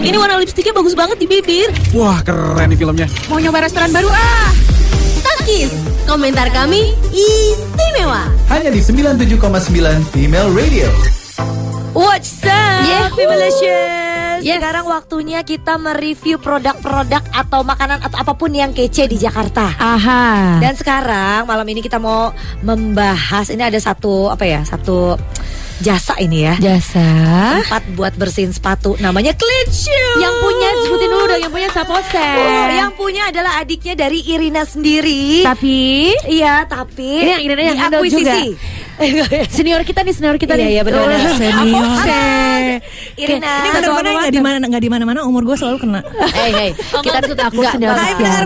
Ini warna lipstiknya bagus banget di bibir. Wah, keren nih filmnya. Mau nyoba restoran baru ah. Takis, komentar kami istimewa. Hanya di 97,9 Female Radio. What's up, Yeah. Femalicious? Yes. Sekarang waktunya kita mereview produk-produk atau makanan atau apa pun yang kece di Jakarta. Aha. Dan sekarang malam ini kita mau membahas ini ada satu apa ya satu jasa ini ya Jasa. tempat buat bersihin sepatu namanya Clean Shoes. Yang punya sebutin dulu dong yang punya Sapose. Oh, yang punya adalah adiknya dari Irina sendiri. Tapi Iya, tapi Ini yang Irina yang handle diakuisisi. senior kita nih, senior kita Iya, nih. iya, benar, benar. Oh, Senior. Irina. Ini benar-benar nggak di mana nggak di mana-mana umur gue selalu kena. Hey, hey. Kita tuh sedang enggak. Hai benar.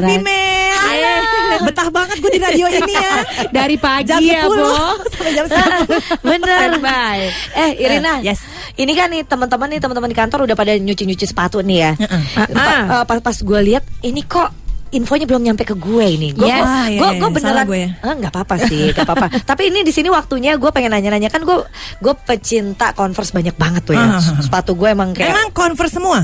Betah banget gue di radio ini ya. Dari pagi Jam ya, 10 Bo. sampai jam 1. Bener. Eh, Irina. yes. Ini kan nih teman-teman nih teman-teman di kantor udah pada nyuci-nyuci sepatu nih ya. Pa- Ah. eh, pas pas gue lihat ini kok infonya belum nyampe ke gue ini. Gue Yes. Ah, iya, gue iya. gue beneran gue ya. Nggak apa-apa sih, nggak apa-apa. Tapi ini di sini waktunya gue pengen nanya-nanya kan gue gue pecinta Converse banyak banget tuh ya. Ah, ah. Sepatu gue emang kayak Emang converse semua?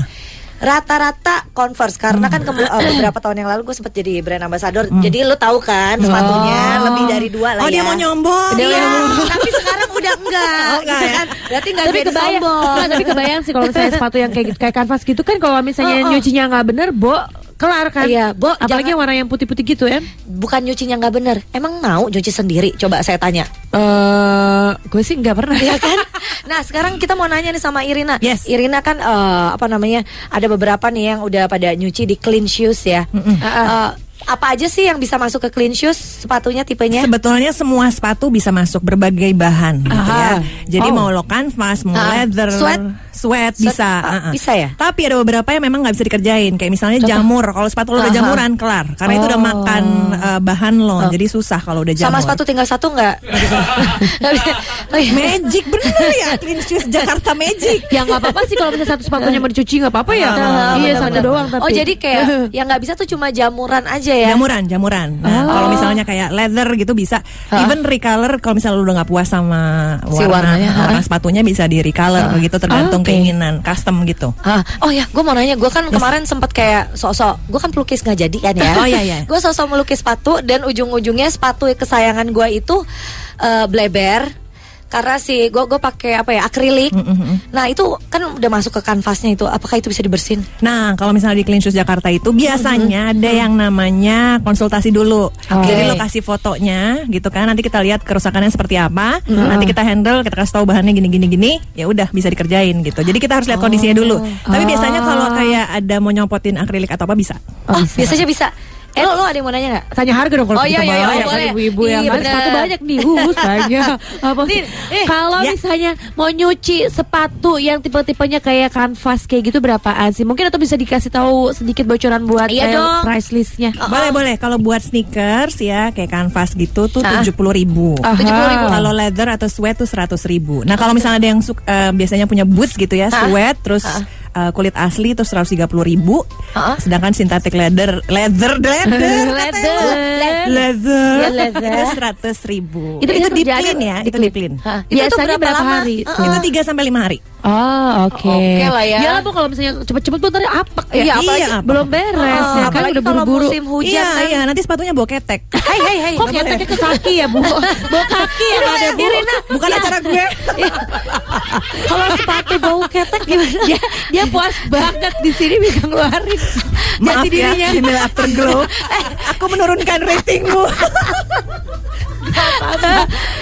Rata-rata Converse karena kan kemu- eh, beberapa tahun yang lalu gue sempet jadi brand ambassador. Jadi lu tahu kan sepatunya lebih dari dua lah Oh ya. dia mau nyombong. Iya, tapi sekarang udah enggak, Oh, enggak gitu ya? kan? Berarti enggak tapi kebayang, tapi kebayang sih kalau misalnya sepatu yang kayak kayak kanvas gitu kan kalau misalnya Oh, oh. nyucinya nggak bener, bo kelar kan? Iya, Bo, Apalagi jangan- warna yang putih-putih gitu ya? Bukan nyucinya nggak bener. Emang mau nyuci sendiri? Coba saya tanya. Eh, gue sih nggak pernah. Iya kan? Nah sekarang kita mau nanya nih sama Irina. Yes. Irina kan eh, apa namanya? Ada beberapa nih yang udah pada nyuci di Clean Shoes ya. Eh, apa aja sih yang bisa masuk ke Clean Shoes? Sepatunya tipenya? Sebetulnya semua sepatu bisa masuk berbagai bahan gitu ya. Jadi Oh. mau lo canvas, mau Ah. leather, Sweat? sweat, Sweat, bisa. ah, uh-uh. bisa ya? Tapi ada beberapa yang memang nggak bisa dikerjain. Kayak misalnya jamur. Kalau sepatu lo udah jamuran kelar, karena itu udah Oh. makan uh, bahan lo. Jadi susah kalau udah jamur. Sama sepatu tinggal satu nggak? Oh, iya. Magic bener ya Clean Shoes Jakarta Magic. ya nggak apa-apa sih kalau misalnya satu sepatunya mau dicuci nggak apa-apa ya. Iya satu doang tapi. Oh jadi kayak yang nggak bisa tuh cuma jamuran aja ya? Jamuran, jamuran. Nah, kalau misalnya kayak leather gitu bisa. Even recolor kalau misalnya lu udah nggak puas sama Si warna, warnanya, warna ha? sepatunya bisa di recolor gitu tergantung Oke. keinginan custom gitu. Ah, oh ya, gue mau nanya, gue kan kemarin sempat kayak sosok, gue kan pelukis nggak jadi kan ya? Oh, iya, iya. Gue sosok melukis sepatu dan ujung-ujungnya sepatu kesayangan gue itu eh, bleber karena si gue gue pakai apa ya akrilik. Nah itu kan udah masuk ke kanvasnya itu, apakah itu bisa dibersihin? Nah, kalau misalnya di Clean Shoes Jakarta itu biasanya ada yang namanya konsultasi dulu. Oke. Jadi lo kasih fotonya gitu kan. Nanti kita lihat kerusakannya seperti apa. Nanti kita handle, kita kasih tahu bahannya gini gini gini. Ya udah bisa dikerjain gitu. Jadi kita harus lihat kondisinya dulu. Tapi biasanya kalau kayak ada mau nyompotin akrilik atau apa bisa. Oh, biasanya bisa. Eh, lo, lo ada yang mau nanya nggak? Tanya harga dong kalau Oh, kita iya, iya, mau iya, oh, boleh. ibu-ibu yang bener. sepatu banyak nih, us banyak. Apa sih? Eh, Kalau ya. misalnya mau nyuci sepatu yang tipe-tipenya kayak kanvas kayak gitu berapaan sih? Mungkin atau bisa dikasih tahu sedikit bocoran buat Iya eh, dong. price listnya? Boleh boleh. Kalau buat sneakers ya kayak kanvas gitu tuh tujuh puluh ribu. Aha. 70.000. Kalau leather atau sweat tuh seratus ribu. Nah kalau misalnya ada yang eh, biasanya punya boots gitu ya, sweat terus eh, kulit asli tuh seratus tiga puluh ribu. Ah. Sedangkan synthetic leather, leather, leather, Leather. leather, Ya, leather. itu seratus ribu. Itu Itu, di clean ya, di itu di clean. Hah, itu Biasanya berapa, berapa lama? hari? Uh-uh. Itu tiga sampai lima hari. Oh, oke. Oke lah ya. Ya lah, Bu, kalau misalnya cepet-cepet tuh ntar apek ya. Iya, apalagi- Iya, belum beres Oh, ya kan udah kalau buru-buru. musim hujan iya, kan. iya. Nanti sepatunya bawa ketek. Hai hai hai. Kok keteknya ke kaki ya, Bu? Bawa kaki ya ada, Bu. Irina, Bukan acara gue. kalau sepatu bau ketek gimana? dia, dia puas banget di sini bisa ngeluarin Maaf ya, dirinya. Female Afterglow. Eh, aku menurunkan ratingmu.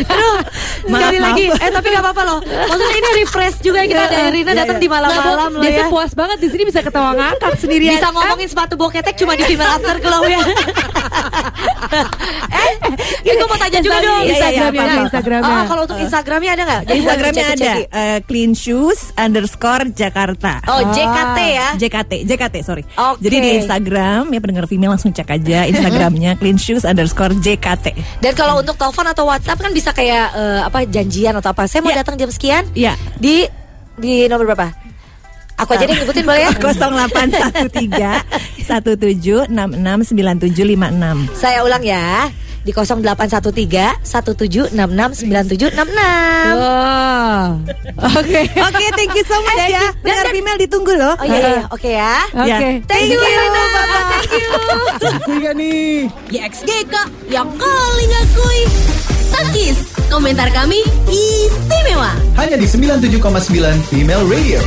Aduh, sekali maaf. lagi. Eh tapi gak apa-apa loh. Maksudnya ini refresh juga kita ada Irina Iya, datang iya. di malam-malam loh ya. puas banget di sini bisa ketawa ngakak sendirian. Bisa ngomongin sepatu boketek cuma di Female Afterglow ya. eh, ini gue mau tanya juga dong. Iya, iya, iya, Instagramnya, apa-apa. Instagramnya. Oh, kalau untuk Instagramnya ada nggak? Instagramnya ada eh, clean shoes underscore Jakarta. Oh, JKT ya. JKT, JKT sorry. Oke. Jadi di Instagram ya pendengar female langsung cek aja Instagramnya clean shoes underscore JKT. Dan kalau untuk telepon atau WhatsApp kan bisa kayak eh, apa janjian atau apa. Saya mau Iya. datang jam sekian. Iya. Di di nomor berapa? Aku aja deh nyebutin boleh ya? 0813 17669756. Saya ulang ya. Di 0813 1766 9766. Wah. Oke. Oke, thank you so much ya. Dengar female ditunggu loh. Oh iya, iya, oke ya. Oke. Ya. Thank you. Bye-bye. Aku ya nih. YXGK yang kali ngakui. Takis, komentar kami istimewa. Hanya di 97,9 Female Radio.